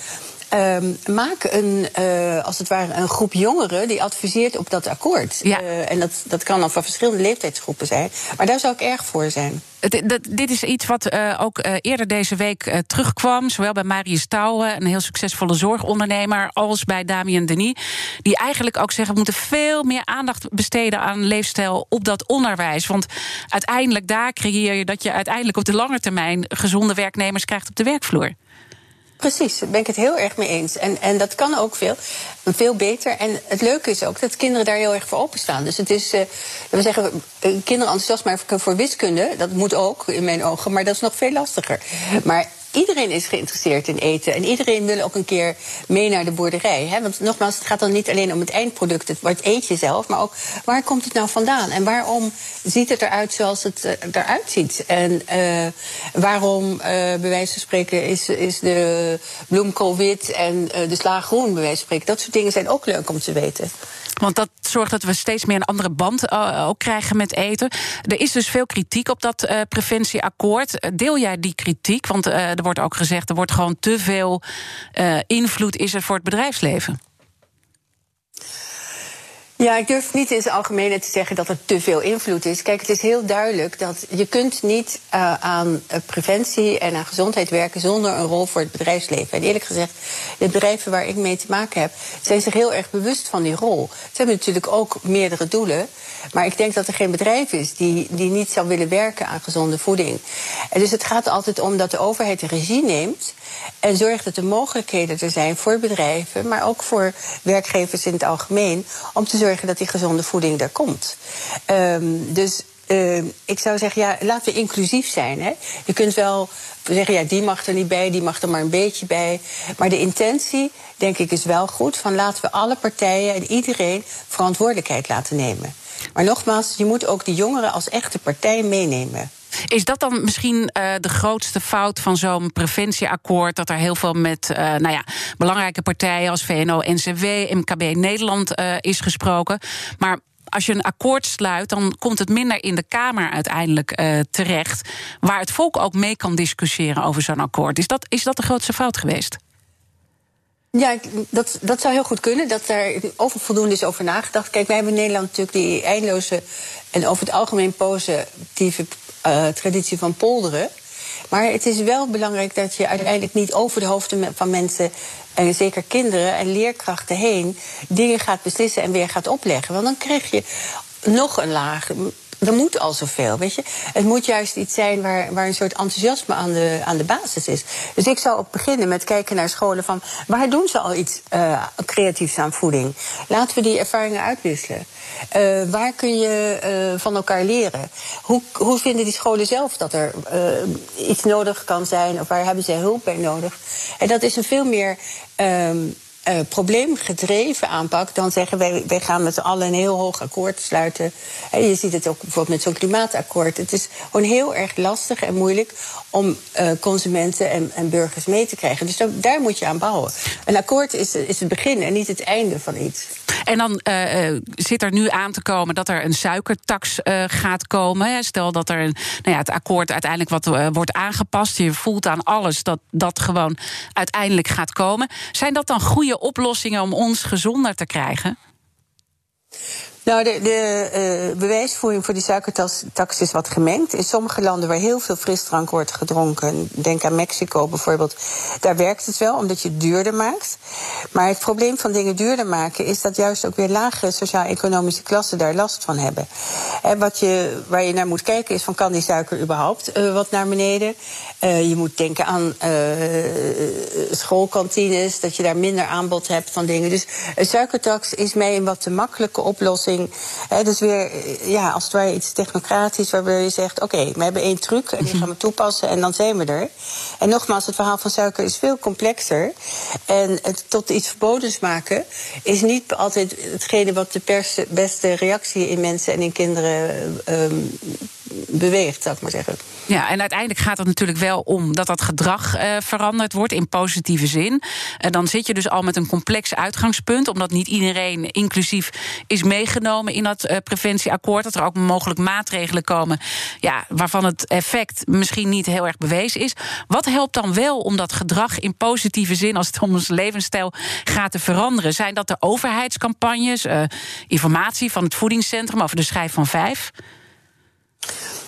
Speaker 5: Um, maak een, uh, als het ware, een groep jongeren die adviseert op dat akkoord. Ja. Uh, en dat, dat kan dan van verschillende leeftijdsgroepen zijn. Maar daar zou ik erg voor zijn.
Speaker 4: Dit is iets wat uh, ook eerder deze week terugkwam. Zowel bij Marius Touwen, een heel succesvolle zorgondernemer. als bij Damien Denis. Die eigenlijk ook zeggen: we moeten veel meer aandacht besteden aan leefstijl op dat onderwijs. Want uiteindelijk daar creëer je dat je uiteindelijk op de lange termijn gezonde werknemers krijgt op de werkvloer.
Speaker 5: Precies, daar ben ik het heel erg mee eens. En, en dat kan ook veel, veel beter. En het leuke is ook dat kinderen daar heel erg voor openstaan. Dus het is, uh, we zeggen, eh, kinderen enthousiast maar voor wiskunde. Dat moet ook, in mijn ogen, maar dat is nog veel lastiger. Maar iedereen is geïnteresseerd in eten. En iedereen wil ook een keer mee naar de boerderij. Hè? Want nogmaals, het gaat dan niet alleen om het eindproduct, het, wat eet je zelf, maar ook waar komt het nou vandaan? En waarom ziet het eruit zoals het uh, eruit ziet? En uh, waarom, uh, bij wijze van spreken, is, is de bloemkool wit en de sla groen, bij wijze van spreken? Dat soort dingen zijn ook leuk om te weten.
Speaker 4: Want dat zorgt dat we steeds meer een andere band uh, ook krijgen met eten. Er is dus veel kritiek op dat uh, preventieakkoord. Deel jij die kritiek? Want uh, er wordt ook gezegd, er wordt gewoon te veel invloed is er voor het bedrijfsleven.
Speaker 5: Ja, ik durf niet in zijn algemene te zeggen dat er te veel invloed is. Kijk, het is heel duidelijk dat je kunt niet uh, aan preventie en aan gezondheid werken zonder een rol voor het bedrijfsleven. En eerlijk gezegd, de bedrijven waar ik mee te maken heb, zijn zich heel erg bewust van die rol. Ze hebben natuurlijk ook meerdere doelen. Maar ik denk dat er geen bedrijf is die, die niet zou willen werken aan gezonde voeding. En dus het gaat altijd om dat de overheid de regie neemt. En zorgt dat er mogelijkheden er zijn voor bedrijven, maar ook voor werkgevers in het algemeen. Om te zorgen dat die gezonde voeding er komt. Um, dus uh, ik zou zeggen, ja, laten we inclusief zijn. Hè. Je kunt wel zeggen, ja, die mag er niet bij, die mag er maar een beetje bij. Maar de intentie, denk ik, is wel goed. Van laten we alle partijen en iedereen verantwoordelijkheid laten nemen. Maar nogmaals, je moet ook de jongeren als echte partij meenemen.
Speaker 4: Is dat dan misschien uh, de grootste fout van zo'n preventieakkoord? Dat er heel veel met uh, nou ja, belangrijke partijen als VNO, NCW, MKB Nederland uh, is gesproken. Maar als je een akkoord sluit, dan komt het minder in de Kamer uiteindelijk terecht. Waar het volk ook mee kan discussiëren over zo'n akkoord. Is dat, is dat de grootste fout geweest?
Speaker 5: Ja, dat, dat zou heel goed kunnen. Dat daar over voldoende is over nagedacht. Kijk, wij hebben in Nederland natuurlijk die eindeloze en over het algemeen positieve uh, traditie van polderen. Maar het is wel belangrijk dat je uiteindelijk niet over de hoofden van mensen, en zeker kinderen en leerkrachten heen, dingen gaat beslissen en weer gaat opleggen. Want dan krijg je nog een laag er moet al zoveel, weet je. Het moet juist iets zijn waar, waar een soort enthousiasme aan de, aan de basis is. Dus ik zou ook beginnen met kijken naar scholen van... waar doen ze al iets uh, creatiefs aan voeding? Laten we die ervaringen uitwisselen. Uh, waar kun je uh, van elkaar leren? Hoe, hoe vinden die scholen zelf dat er iets nodig kan zijn? Of waar hebben ze hulp bij nodig? En dat is een veel meer... Um, uh, probleemgedreven aanpak dan zeggen wij, wij gaan met z'n allen een heel hoog akkoord sluiten. En je ziet het ook bijvoorbeeld met zo'n klimaatakkoord. Het is gewoon heel erg lastig en moeilijk om uh, consumenten en, en, burgers mee te krijgen. Dus daar moet je aan bouwen. Een akkoord is, is het begin en niet het einde van iets.
Speaker 4: En dan uh, zit er nu aan te komen dat er een suikertax gaat komen. Stel dat er een, nou ja, het akkoord uiteindelijk wat wordt aangepast. Je voelt aan alles dat dat gewoon uiteindelijk gaat komen. Zijn dat dan goede oplossingen om ons gezonder te krijgen?
Speaker 5: Nou, de, uh, bewijsvoering voor die suikertax is wat gemengd. In sommige landen waar heel veel frisdrank wordt gedronken, denk aan Mexico bijvoorbeeld, daar werkt het wel, omdat je het duurder maakt. Maar het probleem van dingen duurder maken is dat juist ook weer lagere sociaal-economische klassen daar last van hebben. En wat je, waar je naar moet kijken is van kan die suiker überhaupt uh, wat naar beneden? Uh, je moet denken aan schoolkantines, dat je daar minder aanbod hebt van dingen. Dus een suikertax is mij een wat te makkelijke oplossing Dus weer, ja, als het ware iets technocratisch, waarbij je zegt: oké, we hebben één truc en die gaan we toepassen en dan zijn we er. En nogmaals, het verhaal van suiker is veel complexer. En het tot iets verbodens maken is niet altijd hetgene wat de beste reactie in mensen en in kinderen um, beweegt, zou ik maar zeggen.
Speaker 4: Ja, en uiteindelijk gaat het natuurlijk wel om dat dat gedrag uh, veranderd wordt in positieve zin. En dan zit je dus al met een complex uitgangspunt, omdat niet iedereen inclusief is meegenomen in dat uh, preventieakkoord. Dat er ook mogelijk maatregelen komen ja, waarvan het effect misschien niet heel erg bewezen is. Wat helpt dan wel om dat gedrag in positieve zin, als het om ons levensstijl gaat, te veranderen? Zijn dat de overheidscampagnes, uh, informatie van het voedingscentrum over de schijf van vijf?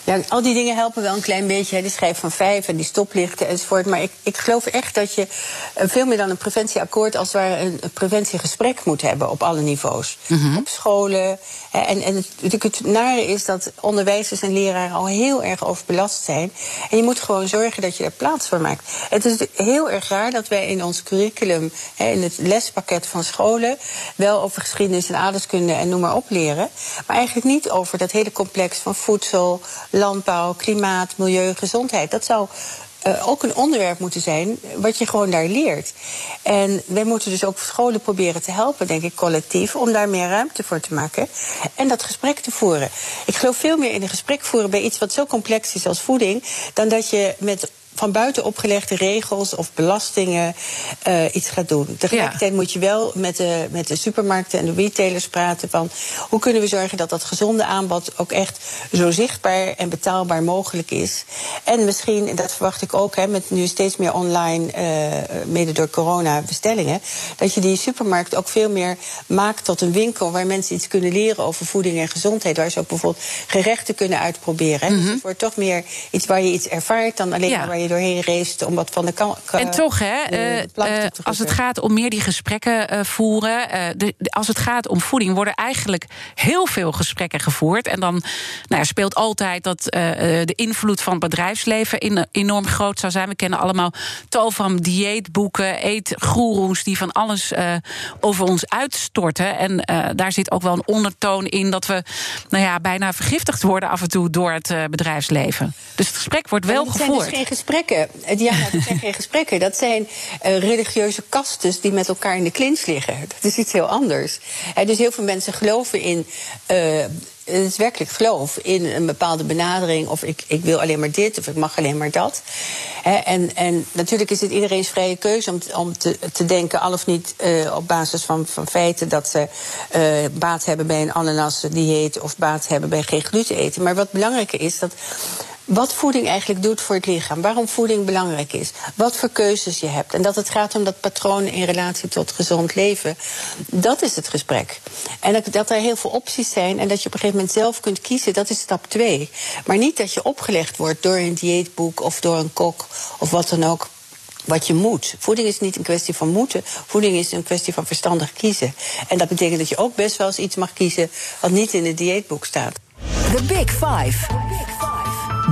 Speaker 5: Ja, al die dingen helpen wel een klein beetje. Hè. Die schijf van vijf en die stoplichten enzovoort. Maar ik, ik geloof echt dat je uh, veel meer dan een preventieakkoord... als ware een, preventiegesprek moet hebben op alle niveaus. Mm -hmm. Op scholen. Hè. En, en het, het nare is dat onderwijzers en leraren al heel erg overbelast zijn. En je moet gewoon zorgen dat je er plaats voor maakt. Het is heel erg raar dat wij in ons curriculum... Hè, in het lespakket van scholen... wel over geschiedenis en aardeskunde en noem maar op leren. Maar eigenlijk niet over dat hele complex van voedsel landbouw, klimaat, milieu, gezondheid. Dat zou uh, ook een onderwerp moeten zijn wat je gewoon daar leert. En wij moeten dus ook scholen proberen te helpen, denk ik, collectief, om daar meer ruimte voor te maken en dat gesprek te voeren. Ik geloof veel meer in een gesprek voeren bij iets wat zo complex is als voeding, dan dat je met van buiten opgelegde regels of belastingen uh, iets gaat doen. Tegelijkertijd ja. moet je wel met de, met de supermarkten en de retailers praten van hoe kunnen we zorgen dat dat gezonde aanbod ook echt zo zichtbaar en betaalbaar mogelijk is. En misschien, en dat verwacht ik ook, hè, met nu steeds meer online, uh, mede door corona bestellingen, dat je die supermarkt ook veel meer maakt tot een winkel waar mensen iets kunnen leren over voeding en gezondheid. Waar ze ook bijvoorbeeld gerechten kunnen uitproberen. Mm -hmm. Dus het wordt toch meer iets waar je iets ervaart dan alleen ja. maar waar je doorheen race om wat van de kant.
Speaker 4: En toch, hè, uh, uh, als het gaat om meer die gesprekken uh, voeren. De, de, als het gaat om voeding, worden eigenlijk heel veel gesprekken gevoerd. En dan nou ja, speelt altijd dat de invloed van het bedrijfsleven in, enorm groot zou zijn. We kennen allemaal tal van dieetboeken, eetgoeroes die van alles over ons uitstorten. En daar zit ook wel een ondertoon in dat we nou ja, bijna vergiftigd worden af en toe door het bedrijfsleven. Dus het gesprek wordt wel gevoerd.
Speaker 5: Dus geen gesprekken. Ja, dat zijn geen gesprekken. Dat zijn uh, religieuze kastes die met elkaar in de klins liggen. Dat is iets heel anders. Dus heel veel mensen geloven in. Uh, het is werkelijk geloof in een bepaalde benadering. Of ik, ik wil alleen maar dit, of ik mag alleen maar dat. en, en natuurlijk is het iedereen's vrije keuze om, om te, te denken, al of niet uh, op basis van, van feiten, dat ze uh, baat hebben bij een ananas dieet of baat hebben bij geen gluten eten. Maar wat belangrijker is dat wat voeding eigenlijk doet voor het lichaam. Waarom voeding belangrijk is. Wat voor keuzes je hebt. En dat het gaat om dat patroon in relatie tot gezond leven. Dat is het gesprek. En dat, er heel veel opties zijn en dat je op een gegeven moment zelf kunt kiezen, dat is stap twee. Maar niet dat je opgelegd wordt door een dieetboek of door een kok of wat dan ook wat je moet. Voeding is niet een kwestie van moeten. Voeding is een kwestie van verstandig kiezen. En dat betekent dat je ook best wel eens iets mag kiezen wat niet in het dieetboek staat.
Speaker 3: The Big Five.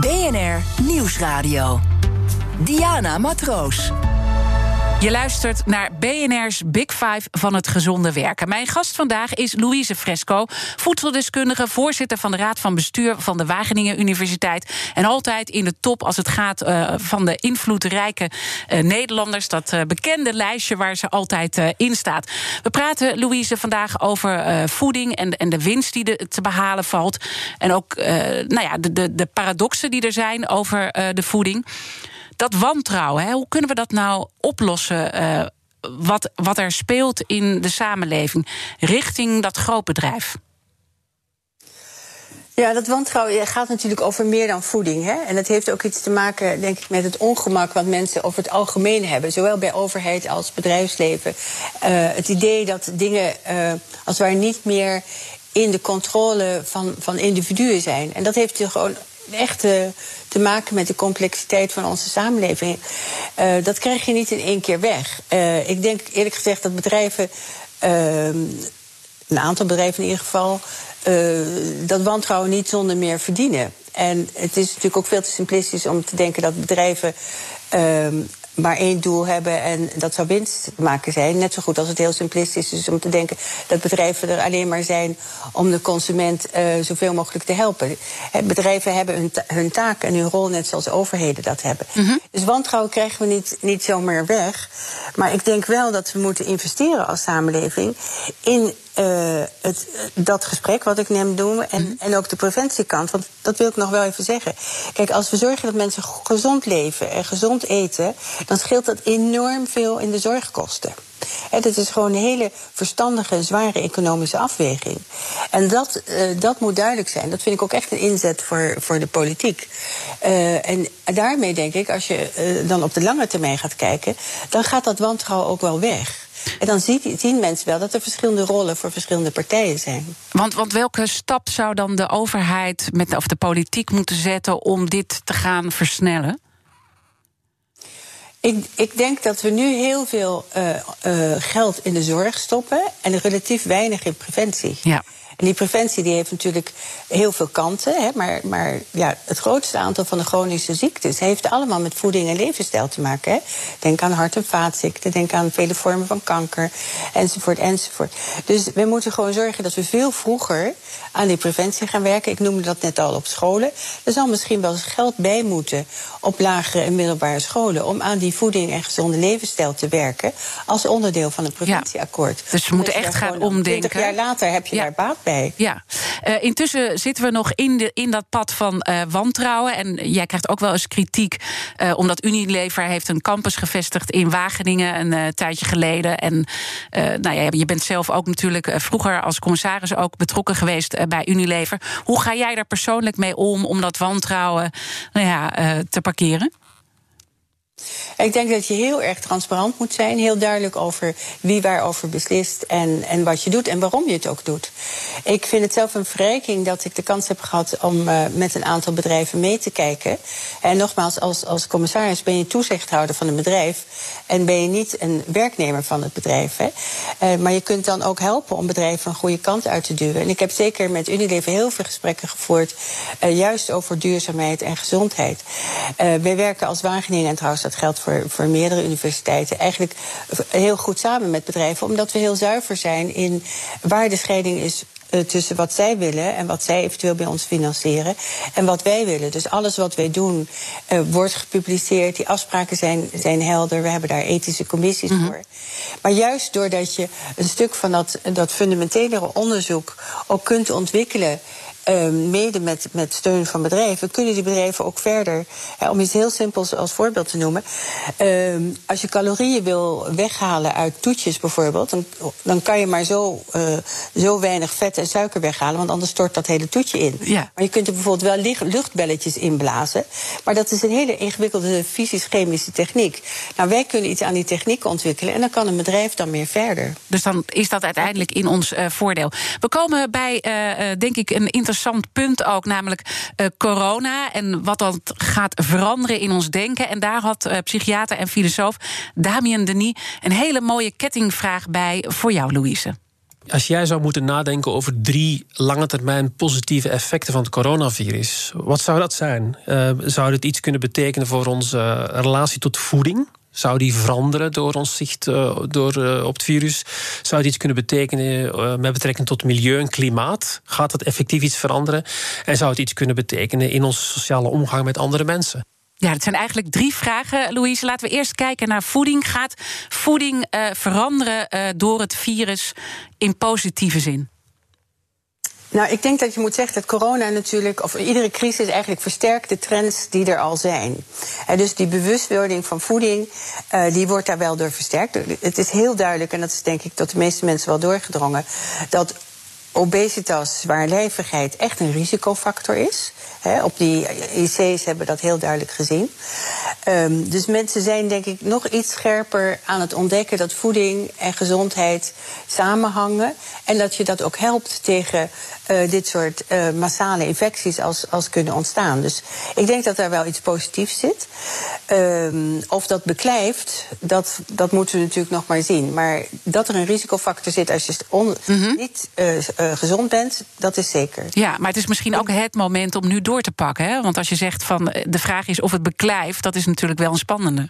Speaker 3: BNR Nieuwsradio. Diana Matroos.
Speaker 4: Je luistert naar BNR's Big Five van het gezonde werken. Mijn gast vandaag is Louise Fresco, voedseldeskundige, voorzitter van de Raad van Bestuur van de Wageningen Universiteit. En altijd in de top als het gaat uh, van de invloedrijke uh, Nederlanders. Dat uh, bekende lijstje waar ze altijd in staat. We praten, Louise, vandaag over voeding en, en de winst die de, te behalen valt. En ook nou ja, de, de, de paradoxen die er zijn over de voeding dat wantrouwen, hè, hoe kunnen we dat nou oplossen? Uh, wat, wat er speelt in de samenleving richting dat grootbedrijf?
Speaker 5: Ja, dat wantrouwen gaat natuurlijk over meer dan voeding. Hè? En dat heeft ook iets te maken, denk ik, met het ongemak wat mensen over het algemeen hebben. Zowel bij overheid als bedrijfsleven. Uh, het idee dat dingen uh, als waar niet meer in de controle van, van individuen zijn. En dat heeft gewoon echt te, te maken met de complexiteit van onze samenleving. Uh, dat krijg je niet in één keer weg. Uh, ik denk eerlijk gezegd dat bedrijven, uh, een aantal bedrijven in ieder geval, dat wantrouwen niet zonder meer verdienen. En het is natuurlijk ook veel te simplistisch om te denken dat bedrijven ehm, maar één doel hebben en dat zou winst maken zijn. Net zo goed als het heel simplistisch is om te denken dat bedrijven er alleen maar zijn om de consument uh, zoveel mogelijk te helpen. bedrijven hebben hun, ta hun, taak en hun rol net zoals overheden dat hebben. Mm -hmm. Dus wantrouwen krijgen we niet, niet zomaar weg. Maar ik denk wel dat we moeten investeren als samenleving in uh, het, dat gesprek wat ik net noem. En, mm. en ook de preventiekant. Want dat wil ik nog wel even zeggen. Kijk, als we zorgen dat mensen gezond leven en gezond eten, dan scheelt dat enorm veel in de zorgkosten. He, dat is gewoon een hele verstandige, zware economische afweging. En dat, uh, dat moet duidelijk zijn. Dat vind ik ook echt een inzet voor, voor de politiek. Uh, en daarmee denk ik, als je uh, dan op de lange termijn gaat kijken, dan gaat dat wantrouwen ook wel weg. En dan zien mensen wel dat er verschillende rollen voor verschillende partijen zijn.
Speaker 4: Want, want welke stap zou dan de overheid met, of de politiek moeten zetten om dit te gaan versnellen?
Speaker 5: Ik, ik, denk dat we nu heel veel uh, uh, geld in de zorg stoppen en relatief weinig in preventie. Ja. En die preventie die heeft natuurlijk heel veel kanten. Hè, maar maar ja, het grootste aantal van de chronische ziektes heeft allemaal met voeding en levensstijl te maken. Hè. Denk aan hart- en vaatziekten, denk aan vele vormen van kanker, enzovoort, enzovoort. Dus we moeten gewoon zorgen dat we veel vroeger aan die preventie gaan werken. Ik noemde dat net al op scholen. Er zal misschien wel eens geld bij moeten op lagere en middelbare scholen om aan die voeding en gezonde levensstijl te werken als onderdeel van het preventieakkoord.
Speaker 4: Ja, dus we moeten echt gaan omdenken. 20
Speaker 5: jaar later heb je daar baat bij.
Speaker 4: Ja, uh, intussen zitten we nog in, de, in dat pad van uh, wantrouwen. En jij krijgt ook wel eens kritiek, uh, omdat Unilever heeft een campus gevestigd in Wageningen een tijdje geleden. En nou ja, je bent zelf ook natuurlijk vroeger als commissaris ook betrokken geweest bij Unilever. Hoe ga jij daar persoonlijk mee om om dat wantrouwen nou ja, te parkeren?
Speaker 5: Ik denk dat je heel erg transparant moet zijn. Heel duidelijk over wie waarover beslist en, en wat je doet en waarom je het ook doet. Ik vind het zelf een verrijking dat ik de kans heb gehad om uh, met een aantal bedrijven mee te kijken. En nogmaals, als, als commissaris ben je toezichthouder van een bedrijf en ben je niet een werknemer van het bedrijf. Hè. Uh, maar je kunt dan ook helpen om bedrijven een goede kant uit te duwen. En ik heb zeker met Unilever heel veel gesprekken gevoerd, uh, juist over duurzaamheid en gezondheid. wij werken als Wageningen en trouwens dat geldt voor, voor meerdere universiteiten, eigenlijk heel goed samen met bedrijven, omdat we heel zuiver zijn in waar de scheiding is uh, tussen wat zij willen en wat zij eventueel bij ons financieren en wat wij willen. Dus alles wat wij doen uh, wordt gepubliceerd. Die afspraken zijn, zijn helder. We hebben daar ethische commissies mm -hmm. voor. Maar juist doordat je een stuk van dat, dat fundamentelere onderzoek ook kunt ontwikkelen uh, mede met, met steun van bedrijven, kunnen die bedrijven ook verder. Hè, om iets heel simpels als voorbeeld te noemen. Uh, als je calorieën wil weghalen uit toetjes bijvoorbeeld, dan, dan kan je maar zo, uh, zo weinig vet en suiker weghalen, want anders stort dat hele toetje in. Ja. Maar je kunt er bijvoorbeeld wel luchtbelletjes inblazen. Maar dat is een hele ingewikkelde fysisch-chemische techniek. Nou, wij kunnen iets aan die techniek ontwikkelen en dan kan een bedrijf dan meer verder.
Speaker 4: Dus dan is dat uiteindelijk in ons uh, voordeel. We komen bij, uh, denk ik, een interessant punt ook, namelijk uh, corona en wat dat gaat veranderen in ons denken. En daar had uh, psychiater en filosoof Damien Denis een hele mooie kettingvraag bij voor jou, Louise.
Speaker 6: Als jij zou moeten nadenken over drie lange termijn positieve effecten van het coronavirus, wat zou dat zijn? Uh, zou dit iets kunnen betekenen voor onze relatie tot voeding? Zou die veranderen door ons zicht uh, door, uh, op het virus? Zou het iets kunnen betekenen uh, met betrekking tot milieu en klimaat? Gaat dat effectief iets veranderen? En zou het iets kunnen betekenen in onze sociale omgang met andere mensen?
Speaker 4: Ja, het zijn eigenlijk drie vragen, Louise. Laten we eerst kijken naar voeding. Gaat voeding veranderen door het virus in positieve zin?
Speaker 5: Nou, ik denk dat je moet zeggen dat corona natuurlijk, of iedere crisis eigenlijk versterkt de trends die er al zijn. En dus die bewustwording van voeding, uh, die wordt daar wel door versterkt. Het is heel duidelijk, en dat is denk ik tot de meeste mensen wel doorgedrongen, dat obesitas, zwaarlijvigheid, echt een risicofactor is. He, op die IC's hebben we dat heel duidelijk gezien. Ehm, dus mensen zijn denk ik nog iets scherper aan het ontdekken dat voeding en gezondheid samenhangen. En dat je dat ook helpt tegen uh, dit soort uh, massale infecties als, als kunnen ontstaan. Dus ik denk dat daar wel iets positiefs zit. Um, of dat beklijft, dat, dat moeten we natuurlijk nog maar zien. Maar dat er een risicofactor zit als je on, mm -hmm. niet uh, gezond bent, dat is zeker.
Speaker 4: Ja, maar het is misschien ook het moment om nu door te pakken. Hè? Want als je zegt van de vraag is of het beklijft, dat is natuurlijk wel een spannende.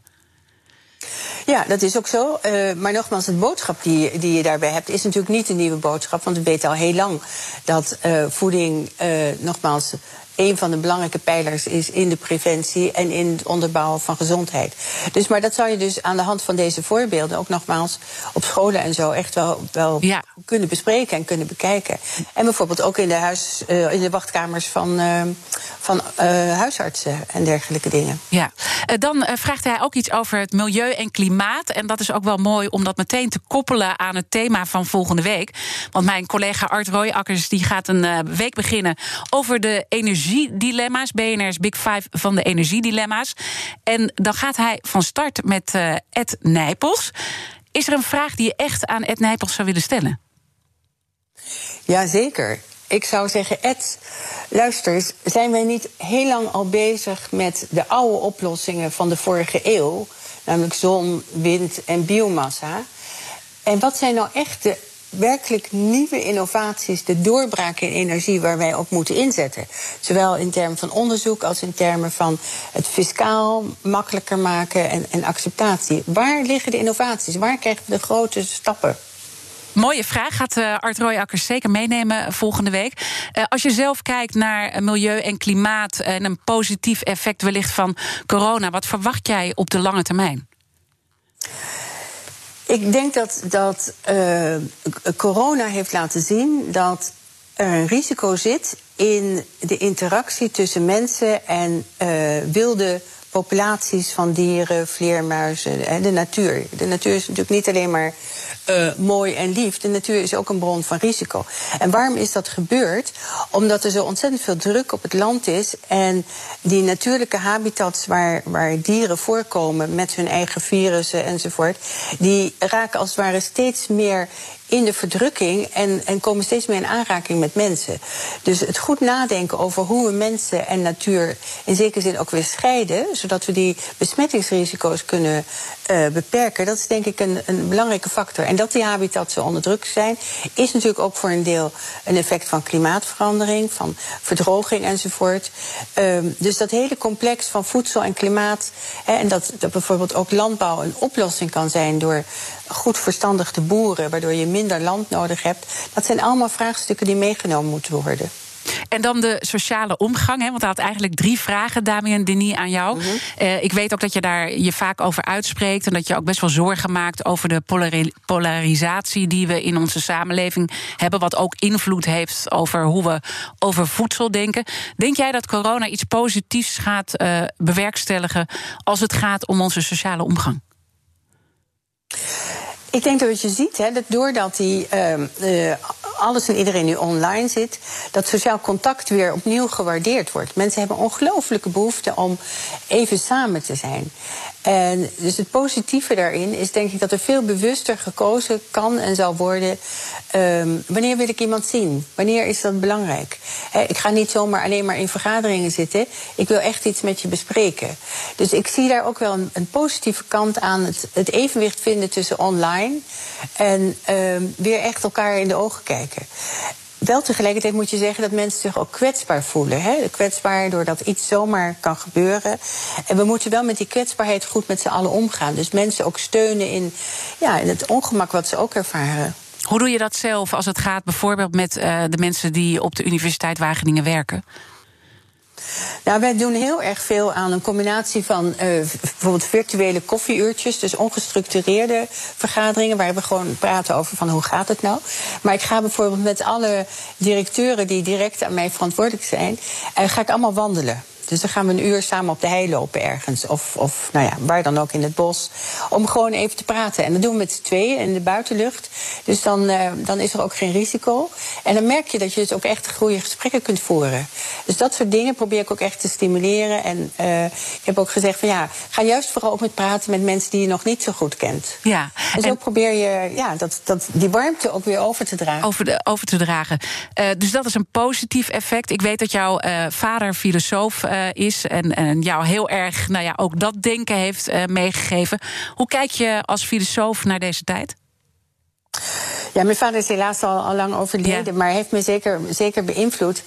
Speaker 5: Ja, dat is ook zo. Uh, maar nogmaals, de boodschap die, die je daarbij hebt, is natuurlijk niet een nieuwe boodschap. Want we weten al heel lang dat uh, voeding, uh, nogmaals, een van de belangrijke pijlers is in de preventie en in het onderbouwen van gezondheid. Dus, maar dat zou je dus aan de hand van deze voorbeelden ook nogmaals op scholen en zo echt wel, wel ja. kunnen bespreken en kunnen bekijken. En bijvoorbeeld ook in de, huis, uh, in de wachtkamers van, uh, van uh, huisartsen en dergelijke dingen.
Speaker 4: Ja, dan vraagt hij ook iets over het milieu en klimaat. En dat is ook wel mooi om dat meteen te koppelen aan het thema van volgende week. Want mijn collega Art Rooijakkers die gaat een week beginnen over de energie energiedilemma's. BNR's Big Five van de energiedilemma's. En dan gaat hij van start met Ed Nijpels. Is er een vraag die je echt aan Ed Nijpels zou willen stellen?
Speaker 5: Jazeker. Ik zou zeggen, Ed, luister eens, zijn wij niet heel lang al bezig met de oude oplossingen van de vorige eeuw? Namelijk zon, wind en biomassa. En wat zijn nou echt de werkelijk nieuwe innovaties, de doorbraak in energie waar wij op moeten inzetten. Zowel in termen van onderzoek als in termen van het fiscaal makkelijker maken en, en acceptatie. Waar liggen de innovaties? Waar krijgen we de grote stappen?
Speaker 4: Mooie vraag. Gaat uh, Art Rooijakkers zeker meenemen volgende week. Uh, als je zelf kijkt naar milieu en klimaat en een positief effect wellicht van corona, wat verwacht jij op de lange termijn?
Speaker 5: Ik denk dat, dat corona heeft laten zien dat er een risico zit in de interactie tussen mensen en uh, wilde populaties van dieren, vleermuizen en de natuur. De natuur is natuurlijk niet alleen maar uh, mooi en lief. De natuur is ook een bron van risico. En waarom is dat gebeurd? Omdat er zo ontzettend veel druk op het land is. En die natuurlijke habitats waar, waar dieren voorkomen met hun eigen virussen enzovoort, die raken als het ware steeds meer in de verdrukking en, en komen steeds meer in aanraking met mensen. Dus het goed nadenken over hoe we mensen en natuur in zekere zin ook weer scheiden, zodat we die besmettingsrisico's kunnen uh, beperken, dat is denk ik een, een belangrijke factor. En dat die habitats zo onder druk zijn, is natuurlijk ook voor een deel een effect van klimaatverandering, van verdroging enzovoort. Um, dus dat hele complex van voedsel en klimaat, en dat, dat bijvoorbeeld ook landbouw een oplossing kan zijn door goed verstandig te boeren, waardoor je minder land nodig hebt. Dat zijn allemaal vraagstukken die meegenomen moeten worden.
Speaker 4: En dan de sociale omgang. Hè, want hij had eigenlijk drie vragen, Damien Denis, aan jou. Mm -hmm. uh, ik weet ook dat je daar je vaak over uitspreekt. En dat je ook best wel zorgen maakt over de polari polarisatie die we in onze samenleving hebben. Wat ook invloed heeft over hoe we over voedsel denken. Denk jij dat corona iets positiefs gaat uh, bewerkstelligen als het gaat om onze sociale omgang?
Speaker 5: Ik denk dat wat je ziet, hè, dat doordat die, uh, uh, alles en iedereen nu online zit, dat sociaal contact weer opnieuw gewaardeerd wordt. Mensen hebben ongelooflijke behoefte om even samen te zijn. En dus het positieve daarin is denk ik dat er veel bewuster gekozen kan en zal worden. Um, wanneer wil ik iemand zien? Wanneer is dat belangrijk? Ik ga niet zomaar alleen maar in vergaderingen zitten. Ik wil echt iets met je bespreken. Dus ik zie daar ook wel een, een positieve kant aan. Het, het, evenwicht vinden tussen online en um, weer echt elkaar in de ogen kijken wel tegelijkertijd moet je zeggen dat mensen zich ook kwetsbaar voelen. Hè? Kwetsbaar doordat iets zomaar kan gebeuren. En we moeten wel met die kwetsbaarheid goed met z'n allen omgaan. Dus mensen ook steunen in, ja, in het ongemak wat ze ook ervaren.
Speaker 4: Hoe doe je dat zelf als het gaat bijvoorbeeld met uh, de mensen die op de Universiteit Wageningen werken?
Speaker 5: Nou, wij doen heel erg veel aan een combinatie van uh, bijvoorbeeld virtuele koffieuurtjes, dus ongestructureerde vergaderingen waar we gewoon praten over van hoe gaat het nou. Maar ik ga bijvoorbeeld met alle directeuren die direct aan mij verantwoordelijk zijn, uh, ga ik allemaal wandelen. Dus dan gaan we een uur samen op de hei lopen ergens. Of, of nou ja, waar dan ook in het bos. Om gewoon even te praten. En dat doen we met z'n tweeën in de buitenlucht. Dus dan, uh, dan is er ook geen risico. En dan merk je dat je dus ook echt goede gesprekken kunt voeren. Dus dat soort dingen probeer ik ook echt te stimuleren. En uh, ik heb ook gezegd van ja, ga juist vooral ook met praten met mensen die je nog niet zo goed kent.
Speaker 4: Ja.
Speaker 5: En zo probeer je ja, dat, dat, die warmte ook weer over te dragen.
Speaker 4: Over, de, over te dragen. Uh, dus dat is een positief effect. Ik weet dat jouw vader filosoof is en, en jou heel erg nou ja, ook dat denken heeft uh, meegegeven. Hoe kijk je als filosoof naar deze tijd?
Speaker 5: Ja, mijn vader is helaas al, al lang overleden, ja. maar heeft me zeker, zeker beïnvloed.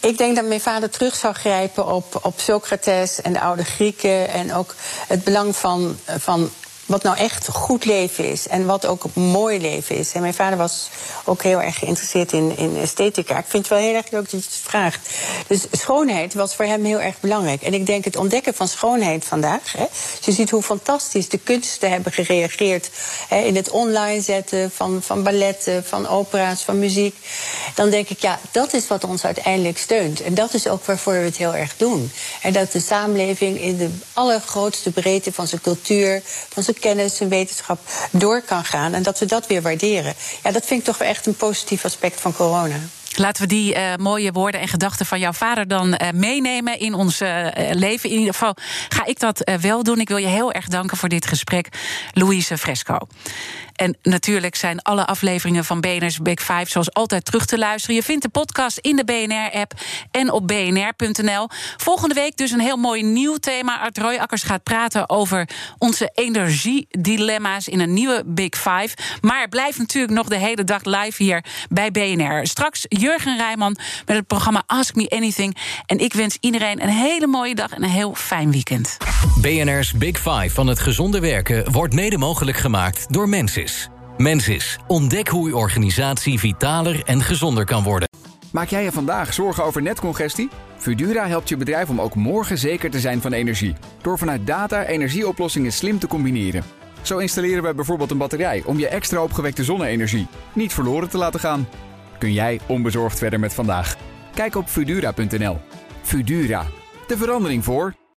Speaker 5: Ik denk dat mijn vader terug zou grijpen op, op Socrates en de oude Grieken. En ook het belang van, van wat nou echt goed leven is en wat ook mooi leven is. En mijn vader was ook heel erg geïnteresseerd in, in esthetica. Ik vind het wel heel erg leuk dat je het vraagt. Dus schoonheid was voor hem heel erg belangrijk. En ik denk het ontdekken van schoonheid vandaag. Hè, je ziet hoe fantastisch de kunsten hebben gereageerd hè, in het online zetten van, van balletten, van opera's, van muziek. Dan denk ik, ja, dat is wat ons uiteindelijk steunt. En dat is ook waarvoor we het heel erg doen. En dat de samenleving in de allergrootste breedte van zijn cultuur, van zijn kennis en wetenschap door kan gaan. En dat we dat weer waarderen. Ja, dat vind ik toch echt een positief aspect van corona.
Speaker 4: Laten we die uh, mooie woorden en gedachten van jouw vader dan uh, meenemen in ons uh, leven. In ieder geval ga ik dat wel doen. Ik wil je heel erg danken voor dit gesprek, Louise Fresco. En natuurlijk zijn alle afleveringen van BNR's Big Five zoals altijd terug te luisteren. Je vindt de podcast in de BNR-app en op bnr.nl. Volgende week dus een heel mooi nieuw thema. Art Royakkers gaat praten over onze energiedilemma's in een nieuwe Big Five. Maar blijf natuurlijk nog de hele dag live hier bij BNR. Straks Jurgen Rijman met het programma Ask Me Anything. En ik wens iedereen een hele mooie dag en een heel fijn weekend.
Speaker 2: BNR's Big Five van het gezonde werken wordt mede mogelijk gemaakt door Mensis. Ontdek hoe uw organisatie vitaler en gezonder kan worden.
Speaker 1: Maak jij je vandaag zorgen over netcongestie? Fudura helpt je bedrijf om ook morgen zeker te zijn van energie. Door vanuit data energieoplossingen slim te combineren. Zo installeren we bijvoorbeeld een batterij om je extra opgewekte zonne-energie niet verloren te laten gaan. Kun jij onbezorgd verder met vandaag? Kijk op Fudura.nl. Fudura. De verandering voor.